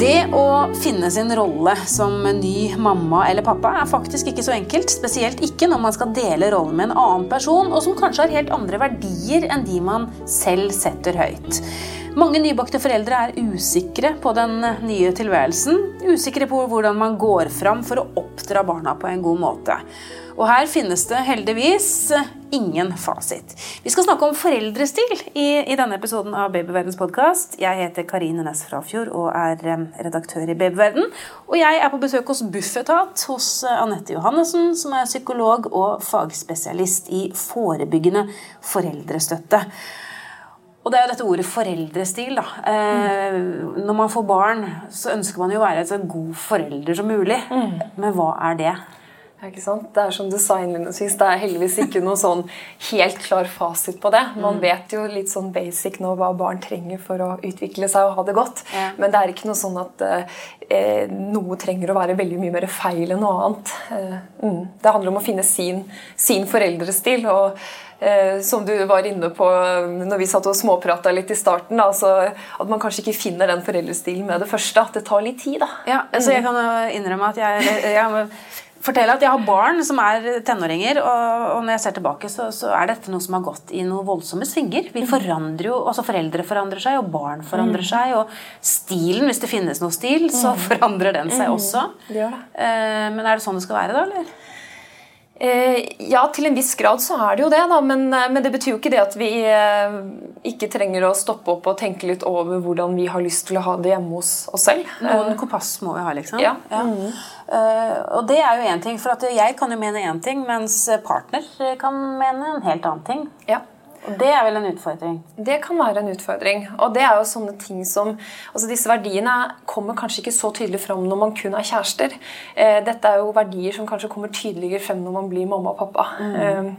Det å finne sin rolle som ny mamma eller pappa er faktisk ikke så enkelt. Spesielt ikke når man skal dele rollen med en annen person, og som kanskje har helt andre verdier enn de man selv setter høyt. Mange nybakte foreldre er usikre på den nye tilværelsen. Usikre på hvordan man går fram for å oppdra barna på en god måte. Og her finnes det heldigvis ingen fasit. Vi skal snakke om foreldrestil i, i denne episoden av Babyverdens podkast. Jeg heter Karine Næss Frafjord og er redaktør i Babyverden. Og jeg er på besøk hos Bufetat hos Anette Johannessen, som er psykolog og fagspesialist i forebyggende foreldrestøtte. Og det er jo dette ordet foreldrestil. da. Eh, når man får barn, så ønsker man jo å være en så god forelder som mulig. Mm. Men hva er det? Ikke sant? Det er som du sa innledningsvis, det er heldigvis ikke noe sånn helt klar fasit på det. Man mm. vet jo litt sånn basic nå hva barn trenger for å utvikle seg og ha det godt. Ja. Men det er ikke noe sånn at eh, noe trenger å være veldig mye mer feil enn noe annet. Eh, mm. Det handler om å finne sin, sin foreldrestil. og som du var inne på når vi satt og småprata litt i starten, altså, at man kanskje ikke finner den foreldrestilen med det første. At det tar litt tid. da. Ja, så Jeg mm. kan jo innrømme at jeg, jeg fortelle at jeg har barn som er tenåringer, og, og når jeg ser tilbake, så, så, er dette noe som har gått i noen voldsomme svinger. Vi mm. forandrer jo, altså Foreldre forandrer seg, og barn forandrer mm. seg. Og stilen, hvis det finnes noe stil, så mm. forandrer den seg mm. også. Ja. Eh, men er det sånn det skal være, da? eller? Eh, ja, til en viss grad så er det jo det, da. Men, eh, men, det betyr jo ikke det at vi eh, ikke trenger å stoppe opp og tenke litt over hvordan vi har lyst til å ha det hjemme hos oss selv. Noen kompass må vi ha, liksom. Ja. ja. Mm. Uh, og det er jo én ting, for jeg kan jo mene én ting, mens partner kan mene en helt annen ting. Ja. Og Det er vel en utfordring? Det kan være en utfordring. Og det er jo sånne ting som altså Disse verdiene kommer kanskje ikke så tydelig fram når man kun er kjærester. Eh, dette er jo verdier som kanskje kommer tydeligere frem når man blir mamma og pappa. Mm. Eh,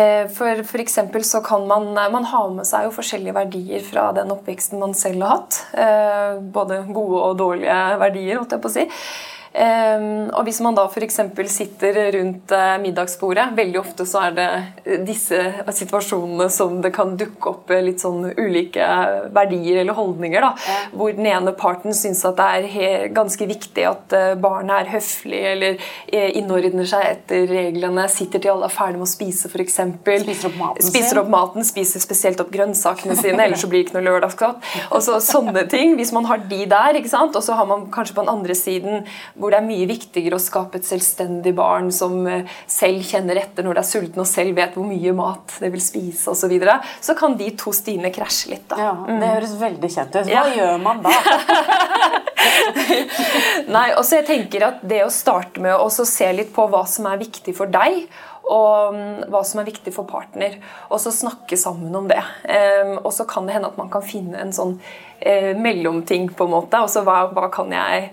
eh for, for eksempel så kan man, man ha med seg jo forskjellige verdier fra den oppveksten man selv har hatt. Eh, både gode og dårlige verdier, holdt jeg på å si. Ehm, og hvis man da f.eks. sitter rundt eh, middagsbordet Veldig ofte så er det eh, disse situasjonene som det kan dukke opp eh, litt sånn ulike verdier eller holdninger. da. Hvor den ene parten syns at det er ganske viktig at barnet er høflig eller innordner seg etter reglene, sitter til alle er ferdig med å spise f.eks. Spiser opp maten spiser opp maten, spiser spesielt opp grønnsakene sine, ellers så blir det ikke noe lørdagsgodt. Og så sånne ting. Hvis man har de der, ikke sant? og så har man kanskje på den andre siden hvor det er mye viktigere å skape et selvstendig barn som eh, selv kjenner etter når det er sulten og selv vet hvor mye mat det vil spise osv., så, videre, så kan de to stiene krasje litt. da. Ja, Det mm. høres veldig kjent ut. Hva ja. gjør man da? Nei, også jeg tenker at Det å starte med å se litt på hva som er viktig for deg, og mm, hva som er viktig for partner. Og så snakke sammen om det. Og så kan det hende at man kan finne en sånn uh, mellomting, på en måte. Altså hva, hva kan jeg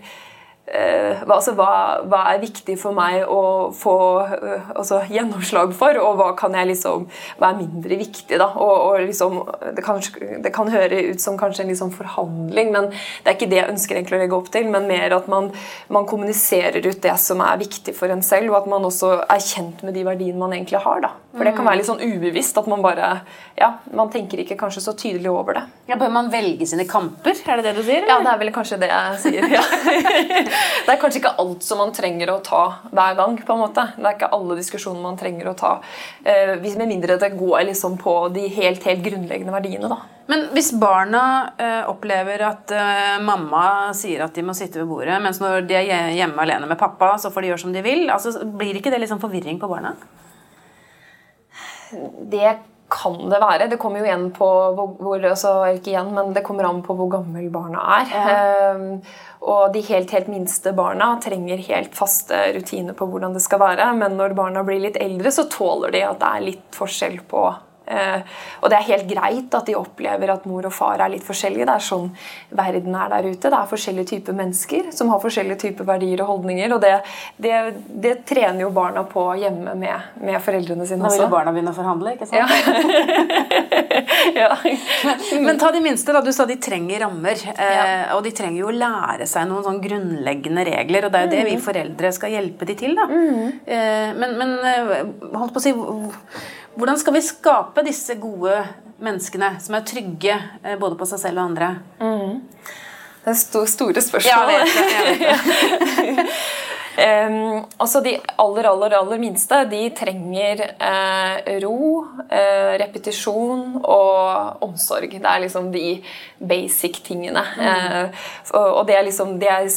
Eh, altså, hva, hva, er viktig for meg å få uh, altså, gjennomslag for, og hva kan jeg liksom, hva er mindre viktig? da, og, og liksom, det, kan, det, kan, høre ut som kanskje en liksom forhandling, men det er ikke det jeg ønsker egentlig å legge opp til. Men mer at man, man, kommuniserer ut det som er viktig for en selv, og at man også er kjent med de verdiene man egentlig har. da. For det kan være litt sånn ubevisst at man bare ja, man tenker ikke kanskje så tydelig over det. Ja, Bør man velge sine kamper? Er det det du sier? Eller? Ja, det er vel kanskje det jeg sier. ja. det er kanskje ikke alt som man trenger å ta hver gang. på en måte. Det er ikke alle diskusjoner man trenger å ta. Eh, med mindre det går liksom på de helt, helt grunnleggende verdiene. da. Men hvis barna uh, opplever at uh, mamma sier at de må sitte ved bordet, mens når de er hjemme alene med pappa, så får de gjøre som de vil, altså, blir ikke det liksom forvirring på barna? Det kan det være. Det kommer jo igjen på hvor, altså, ikke igjen, men det kommer an på hvor gammel barna er. Ja. Um, og de helt, helt minste barna trenger helt faste rutiner på hvordan det skal være. Men når barna blir litt eldre, så tåler de at det er litt forskjell på og det er helt greit at de opplever at mor og far er litt forskjellige. Det er sånn verden er der ute. Det er forskjellige typer mennesker som har forskjellige typer verdier og holdninger. Og det, det, det trener jo barna på hjemme med, med foreldrene sine også. Nå vil jo barna begynne å forhandle, ikke sant? Ja. ja. Men ta de minste. da, Du sa de trenger rammer. Eh, ja. Og de trenger jo å lære seg noen sånn grunnleggende regler. Og det er jo det vi mm. foreldre skal hjelpe de til. da. Mm. Men, men holdt på å si hvordan skal vi skape disse gode menneskene som er trygge eh, både på seg selv og andre? Mm. Det er store spørsmål. Ja, jeg vet det, jeg vet det. Um, altså De aller aller, aller minste de trenger uh, ro, uh, repetisjon og omsorg. Det er liksom de basic tingene. Mm. Uh, og, det er liksom det er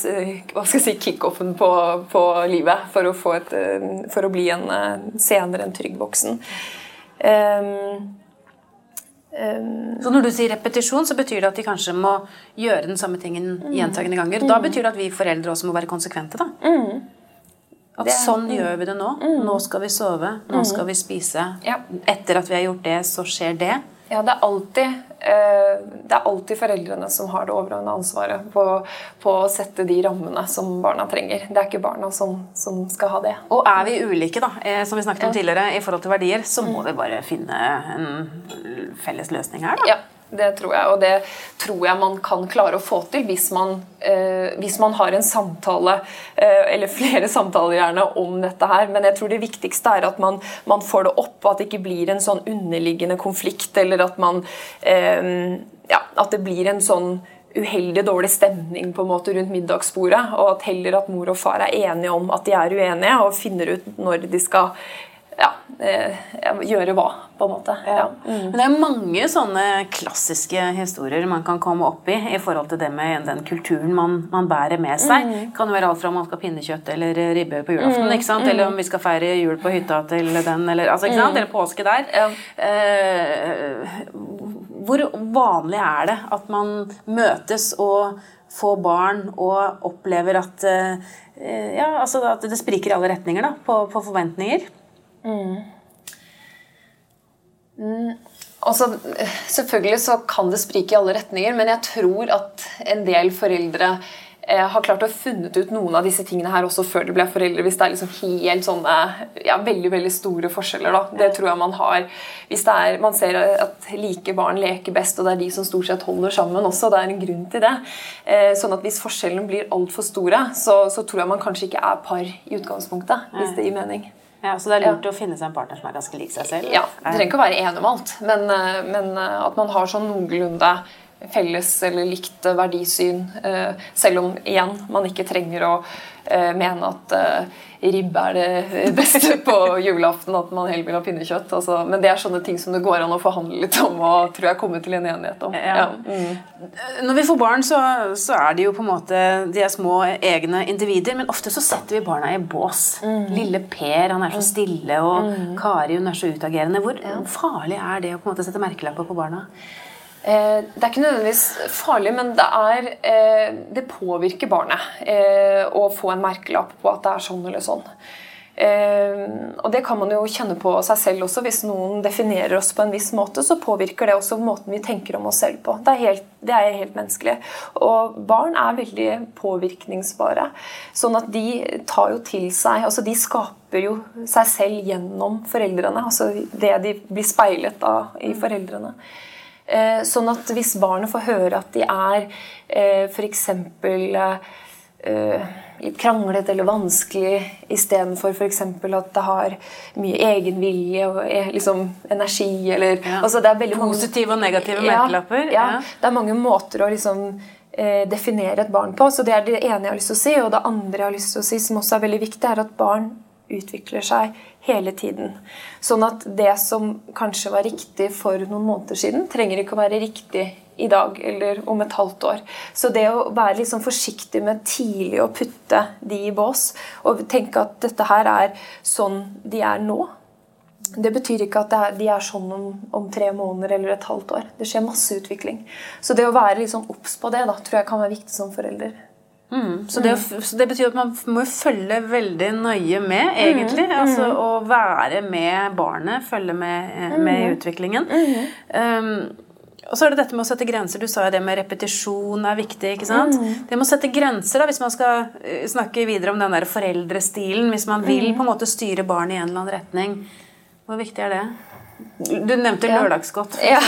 hva skal jeg si, kickoffen på, på livet for å, et, for å, bli en senere en trygg voksen. Um, så Når du sier repetisjon, så betyr det at de kanskje må gjøre den samme tingen mm. gjentagende ganger. Da mm. betyr det at vi foreldre også må være konsekvente. da. Mm. At det, sånn mm. gjør vi det nå. Mm. Nå skal vi sove. Nå skal vi spise. Ja. Etter at vi har gjort det, så skjer det. Ja, det er alltid, uh, det er alltid foreldrene som har det overordnede ansvaret på, på, å sette de rammene som barna trenger. Det er ikke barna som, som skal ha det. Og er vi ulike, da, eh, som vi snakket om tidligere, i forhold til verdier, så må vi bare finne en felles løsning her, da. Ja. Det tror jeg, og det tror jeg man kan klare å få til hvis man, eh, hvis man har en samtale, eh, eller flere samtaler gjerne, om dette her. Men jeg tror det viktigste er at man, man får det opp, og at det ikke blir en sånn underliggende konflikt, eller at man eh, ja, At det blir en sånn uheldig dårlig stemning på en måte rundt middagsbordet, og at heller at mor og far er enige om at de er uenige, og finner ut når de skal ja, eh, gjøre hva, på en måte. Ja. Mm. Men det er mange sånne klassiske historier man kan komme opp i i forhold til det med den kulturen man, man bærer med seg. Mm. kan jo være alt fra om man skal pinnekjøtt eller ribbe på julaften, mm. ikke sant? eller om vi skal feire jul på hytta til den, eller, altså, ikke sant? Mm. eller påske der. Ja. Eh, hvor vanlig er det at man møtes og får barn og opplever at, eh, ja, altså at det spriker i alle retninger da, på, på forventninger? Mm. Mm. Altså, selvfølgelig så kan det sprike i alle retninger, men jeg tror at en del foreldre eh, har klart å funnet ut noen av disse tingene her også før de ble foreldre. Hvis det er liksom helt sånne ja, veldig veldig store forskjeller. da. Det tror jeg man har. Hvis det er, man ser at like barn leker best, og det er de som stort sett holder sammen også. Det er en grunn til det. Eh, sånn at hvis forskjellene blir altfor store, så, så, tror jeg man kanskje ikke er par i utgangspunktet. Hvis det gir mening. Ja, Så det er lurt ja. å finne seg en partner som er ganske lik seg selv? Ja, Det trenger ikke å være enig om alt, men, eh, men eh, at man har sånn noenlunde felles eller likt verdisyn. Eh, selv om igjen man ikke trenger å mene at ribbe er det beste på julaften, at man heller vil ha pinnekjøtt. Altså, men det er sånne ting som det går an å forhandle litt om og tror jeg komme til en enighet om. Ja. Mm. Når vi får barn, så, så, er de jo på en måte de er små egne individer, men ofte så setter vi barna i bås. Mm. Lille Per han er så mm. stille, og mm. Kari hun er så utagerende. Hvor farlig er det å på en måte sette merkelapper på barna? Eh, det er ikke nødvendigvis farlig, men det, er, eh, det påvirker barnet eh, å få en merkelapp på at det er sånn eller sånn. Og det kan man jo kjenne på seg selv også. Hvis noen definerer oss på en viss måte, så påvirker det også måten vi tenker om oss selv på. Det er helt, det er helt menneskelig. Og barn er veldig påvirkningsbare. Sånn at de tar jo til seg altså De skaper jo seg selv gjennom foreldrene. Altså det de blir speilet av i foreldrene. Eh, sånn at hvis barnet får høre at de er eh, f.eks. Eh, litt kranglete eller vanskelig istedenfor f.eks. at det har mye egenvilje og liksom energi eller ja. altså Positive og negative merkelapper. Ja, ja, det er mange måter å liksom definere et barn på. Så Det er det ene jeg har lyst til å si. Og det andre jeg har lyst til å si, som også er veldig viktig, er at barn utvikler seg hele tiden. Sånn at det som kanskje var riktig for noen måneder siden, trenger ikke å være riktig i dag eller om et halvt år. Så det å være liksom forsiktig med tidlig å putte de i bås og tenke at dette her er sånn de er nå det betyr ikke at de er sånn om, om, tre måneder eller et halvt år. Det skjer masse utvikling. Så det å være liksom på det da, tror jeg kan være viktig som forelder. Mm. Så, det, så, det, betyr at man må følge veldig nøye med, egentlig. Mm. Altså å være med barnet, følge med, eh, med i utviklingen. Um, og så er det dette med å sette grenser. Du sa jo det med repetisjon er viktig. ikke sant? Mm. Det med å sette grenser, da, hvis man skal eh, snakke videre om den der foreldrestilen, hvis man vil på en måte styre barnet i en eller annen retning, hvor viktig er det? Du nevnte ja. lørdagsgodt. Ja.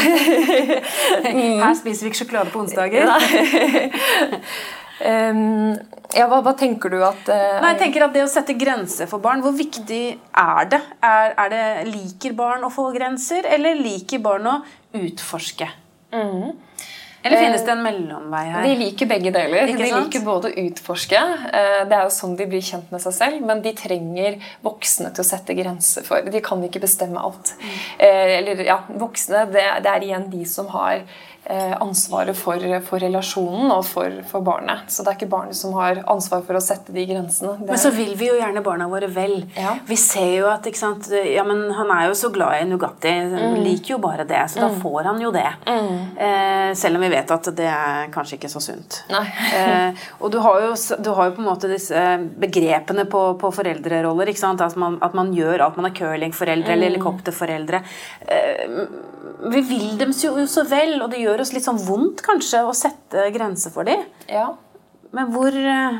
Her spiser vi ikke sjokolade på onsdager. Um, ja, hva, hva, tenker du at uh... Nei, jeg tenker at Det å sette grenser for barn, hvor viktig er det? Er, er, det Liker barn å få grenser, eller liker barn å utforske? Mm. Eller finnes det en mellomvei her? De liker begge deler. De liker både å utforske, eh, det er jo sånn de blir kjent med seg selv, men de trenger voksne til å sette grenser for. De kan ikke bestemme alt. Eh, Eller ja, voksne, det, det er igjen de som har eh, ansvaret for, for relasjonen og for, for barnet. Så det er ikke barnet som har ansvar for å sette de grensene. Det, Men så vil vi jo gjerne barna våre vel. Ja. Vi ser jo at sant, ja, men Han er jo så glad i Nugatti. Han Mm. liker jo bare det, så da får han jo det. Eh, selv om vi vet at det er kanskje ikke så sunt. Eh, og du har, jo, du har jo på en måte disse begrepene på, på foreldreroller. At man, at man gjør alt. Man er curlingforeldre eller helikopterforeldre. Eh, vi vil dem jo så vel, og det gjør oss litt sånn vondt kanskje å sette grenser for dem. ja. Men hvor eh,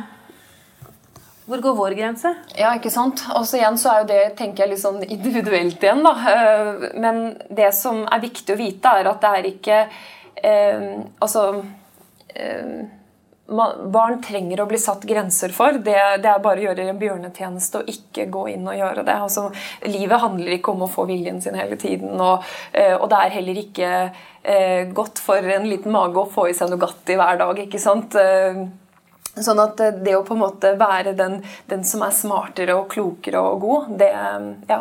Hvor går vår grense? Ja, ikke sant? Og igjen så er jo det tenker jeg, litt sånn individuelt igjen. da. Eh, Men det som er viktig å vite, er at det er ikke eh, Altså eh, man, Barn trenger å bli satt grenser for. Det, det er bare å gjøre en bjørnetjeneste og ikke gå inn og gjøre det. Altså, livet handler ikke om å få viljen sin hele tiden. Og, eh, og det er heller ikke eh, godt for en liten mage å få i seg Nugatti hver dag. ikke sant? Eh, Sånn at eh, det å på en måte være den, den som er smartere og klokere og god, det, ja,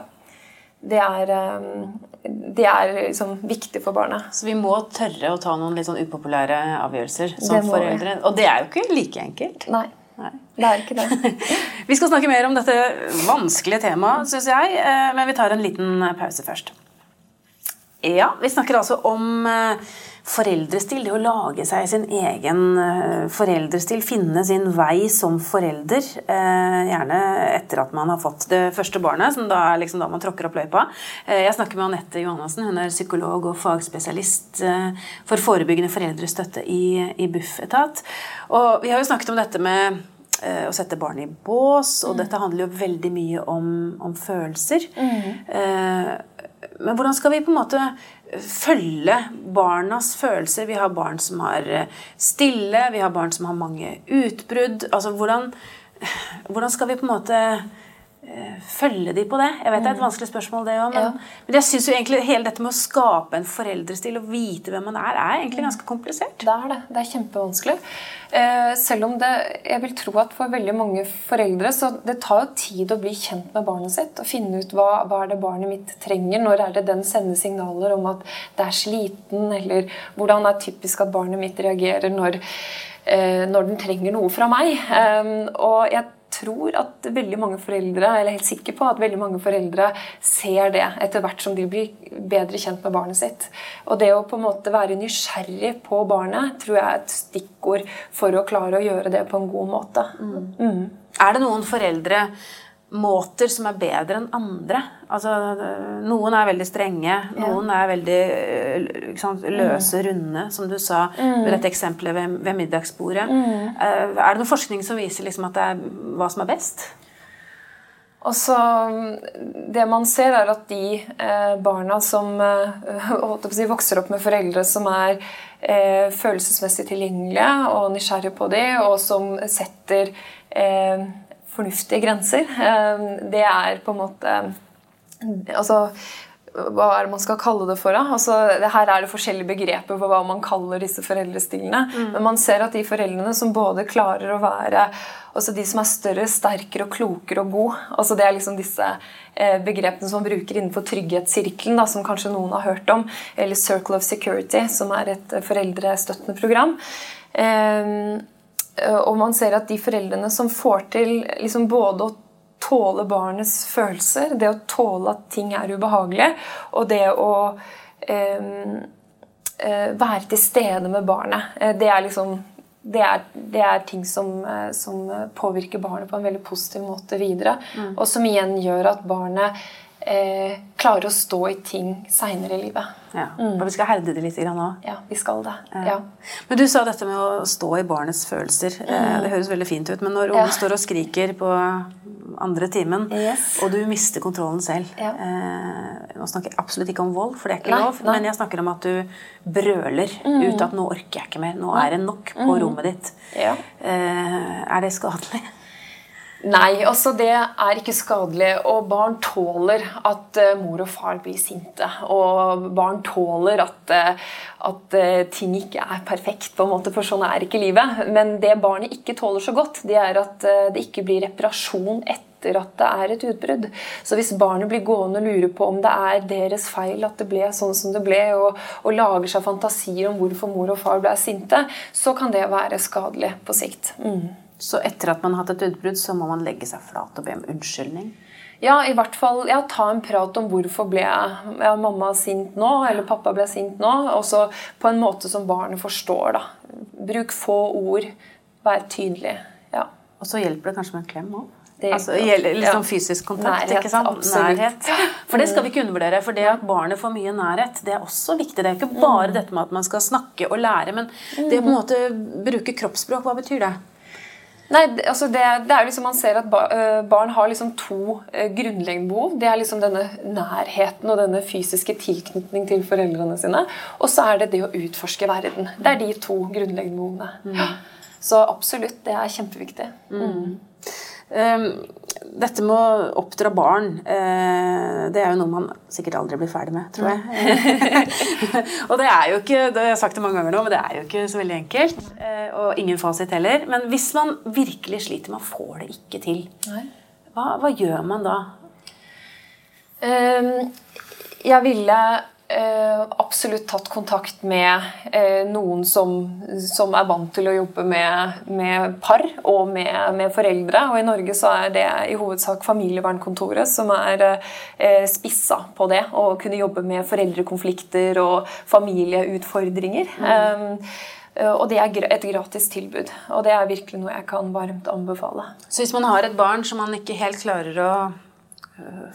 det er, eh, det er liksom viktig for barnet. Så vi må tørre å ta noen litt sånn upopulære avgjørelser som vi. foreldre. Og det er jo ikke like enkelt. Nei, Nei. det er ikke det. Vi skal snakke mer om dette vanskelige temaet, syns jeg, eh, men vi tar en liten pause først. Ja, vi snakker altså om eh, foreldrestil. Det å lage seg sin egen eh, foreldrestil. Finne sin vei som forelder. eh, Gjerne etter at man har fått det første barnet, som da er liksom da man tråkker opp løypa. Eh, Jeg snakker med Anette Johannessen. Hun er psykolog og fagspesialist for forebyggende foreldrestøtte i, i Bufetat. Og vi har jo snakket om dette med å sette barn i bås, og dette handler jo veldig mye om, om følelser. Mm. men hvordan skal vi på en måte følge barnas følelser? Vi har barn som har eh, stille, vi har barn som har mange utbrudd. Altså hvordan, hvordan skal vi på en måte følge de på det? Jeg vet det er et vanskelig spørsmål, det òg, men, Ja. men jeg synes jo egentlig hele dette med å skape en foreldrestil og vite hvem man er, er egentlig ganske komplisert. Det er det. Det er kjempevanskelig. Eh, selv om det Jeg vil tro at for veldig mange foreldre så det tar jo tid å bli kjent med barnet sitt. Og finne ut hva, hva er det barnet mitt trenger. Når er det den sender signaler om at det er sliten, eller hvordan er typisk at barnet mitt reagerer når, eh, når den trenger noe fra meg. Eh, og jeg tror at veldig mange foreldre, eller er helt sikker på at veldig mange foreldre ser det etter hvert som de blir bedre kjent med barnet sitt. Og det å på en måte være nysgjerrig på barnet tror jeg er et stikkord for å klare å gjøre det på en god måte. Mm. Er det noen foreldre måter som er bedre enn andre. Altså, noen er veldig strenge, noen er veldig sant, løse, runde, som du sa med dette eksempelet ved, ved middagsbordet. Eh, Er det noe forskning som viser liksom at det er hva som er best? Og så Det man ser, er at de eh, barna som eh, si, vokser opp med foreldre som er eh, følelsesmessig tilgjengelige og nysgjerrige på dem, og som setter eh, fornuftige grenser, eh, det er på en måte Altså hva er det man skal kalle det for? Altså, det her er det forskjellige begreper for hva man kaller disse foreldrestilene. Men man ser at de foreldrene som både klarer å være altså De som er større, sterkere, og klokere og god altså Det er liksom disse eh, begrepene som man bruker innenfor trygghetssirkelen, da, som kanskje noen har hørt om. Eller Circle of Security, som er et eh, foreldrestøttende program. Eh, og man ser at de foreldrene som får til liksom både å tåle barnets følelser, det å tåle at ting er ubehagelige, og det å eh, eh, være til stede med barnet. Eh, det er liksom det er, det er ting som, eh, som påvirker barnet på en veldig positiv måte videre. Og som igjen gjør at barnet eh, klare å stå i ting seinere i livet. Ja, og Vi skal herde det litt òg. Ja, vi skal det. Ja. Men du sa dette med å stå i barnets følelser. Mm. Det høres veldig fint ut. Men når ungen Ja. står og skriker på andre timen, Yes. og du mister kontrollen selv Ja. eh, Nå snakker jeg absolutt ikke om vold, for det er ikke Nei, lov. nei. Men jeg snakker om at du brøler ut at 'nå orker jeg ikke mer'. Nå er det nok på rommet ditt. Ja. Eh, er det skadelig? Nei, altså det er ikke skadelig. Og barn tåler at uh, mor og far blir sinte. Og barn tåler at, uh, at uh, ting ikke er perfekt, på en måte, for sånn er ikke livet. Men det barnet ikke tåler så godt, det er at det ikke blir reparasjon etter at det er et utbrudd. Så hvis barnet blir gående og lurer på om det er deres feil at det ble sånn som det ble, og, og lager seg fantasier om hvorfor mor og far ble sinte, så kan det være skadelig på sikt. Mm. Så etter at man har hatt et utbrudd, så må man legge seg flat og be om unnskyldning? Ja, i hvert fall ja, ta en prat om hvorfor ble ja, mamma sint nå, eller pappa ble sint nå. Og så på en måte som barnet forstår. da. Bruk få ord. Vær tydelig. Ja. Og så hjelper det kanskje med en klem òg? Altså, gjelder liksom ja. fysisk kontakt. Nærhet, ikke sant? Nærhet. For det skal vi ikke undervurdere. For det at barnet får mye nærhet, det er også viktig. Det er ikke bare mm. dette med at man skal snakke og lære, men det å på en måte bruke kroppsspråk, hva betyr det? Nei, altså det, det, er jo liksom Man ser at barn har liksom to grunnleggende behov. Det er liksom denne nærheten og denne fysiske tilknytning til foreldrene sine. Og så er det det å utforske verden. Det er de to grunnleggende behovene. Mm. Så absolutt, det er kjempeviktig. Mm. Um, dette med å oppdra barn, uh, det er jo noe man sikkert aldri blir ferdig med, tror jeg. og det er jo ikke det har jeg sagt det mange ganger nå, men det er jo ikke så veldig enkelt. Uh, og ingen fasit heller. Men hvis man virkelig sliter, man får det ikke til, hva, hva, gjør man da? Um, jeg ville Eh, absolutt tatt kontakt med eh, noen som, som, er vant til å jobbe med, med par og med, med, foreldre. Og I Norge så er det i hovedsak familievernkontoret som er eh, spissa på det. Å kunne jobbe med foreldrekonflikter og familieutfordringer. Mm. Og det er et gratis tilbud. Og det er virkelig noe jeg kan varmt anbefale. Så hvis man har et barn som man ikke helt klarer å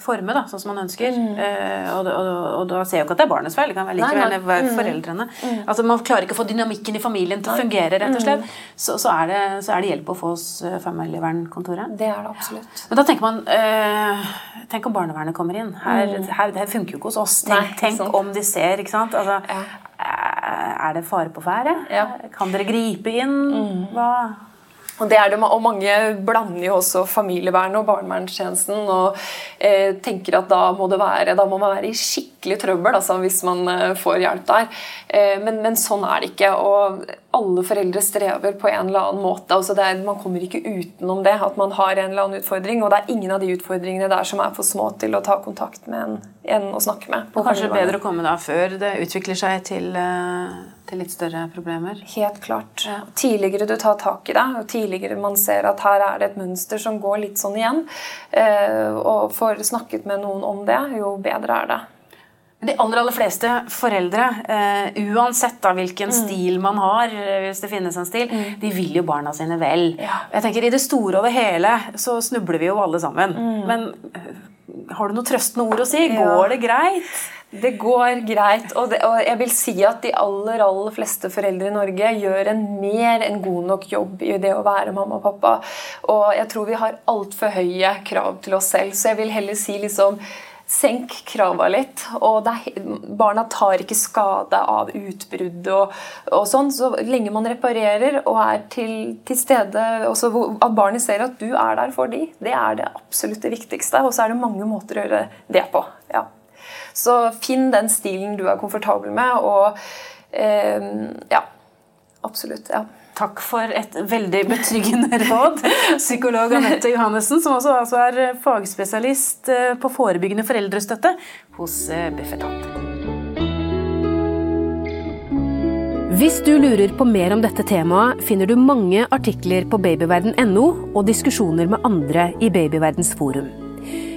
forme da, sånn som man ønsker. Mm. Eh, og, og, og, da ser jeg jo ikke at det er barnets feil. Det kan være likevel være mm. foreldrene. Mm. Altså Man klarer ikke å få dynamikken i familien til å fungere, rett og slett. Mm. Så, så, er det, så, er det, hjelp å få hos eh, familievernkontoret. Det er det absolutt. Men da tenker man eh, Tenk om barnevernet kommer inn. Her, mm. her, det funker jo ikke hos oss. Tenk, Nei, tenk om de ser, ikke sant. Altså, ja. Er det fare på ferde? Ja. Kan dere gripe inn? Mm. Hva og, det er det, og Mange blander jo også familievernet og barnevernstjenesten og eh, tenker at da må, det være, da må man være i skikkelig trøbbel altså, hvis man eh, får hjelp der. Eh, men, men, sånn er det ikke. og Alle foreldre strever på en eller annen måte. Altså er, man kommer ikke utenom det, at man har en eller annen utfordring. Og det er ingen av de utfordringene der som er for små til å ta kontakt med en, en å snakke med. Og kanskje bedre å komme da før det utvikler seg til uh til litt større problemer? Helt klart. Tidligere du tar tak i det, og tidligere man ser at her er det et mønster som går litt sånn igjen, eh, og får snakket med noen om det, jo bedre er det. De aller aller fleste foreldre, uh, uansett da hvilken mm. stil man har, eh, hvis det finnes en stil, mm. de vil jo barna sine vel. Ja. Jeg tenker I det store og det hele så snubler vi jo alle sammen. Mm. Men har du noen trøstende ord å si? Ja. Går det greit? Det går greit. Og, det, og, jeg vil si at de aller aller fleste foreldre i Norge gjør en mer enn god nok jobb i det å være mamma og pappa. Og jeg tror vi har altfor høye krav til oss selv. Så jeg vil heller si liksom Senk krava litt. og er, Barna tar ikke skade av utbrudd og, og, sånn. Så lenge man reparerer og er til, til stede også, At barnet ser at du er der for dem, det er det absolutt det viktigste. Og så er det mange måter å gjøre det på. Ja. Så finn den stilen du er komfortabel med, og eh, Ja. Absolutt. ja. Takk for et veldig betryggende råd. Psykolog Anette Johannessen, som også altså er fagspesialist eh, på forebyggende foreldrestøtte hos eh, Bufetat. Hvis du lurer på mer om dette temaet, finner du mange artikler på babyverden.no og diskusjoner med andre i Babyverdens forum.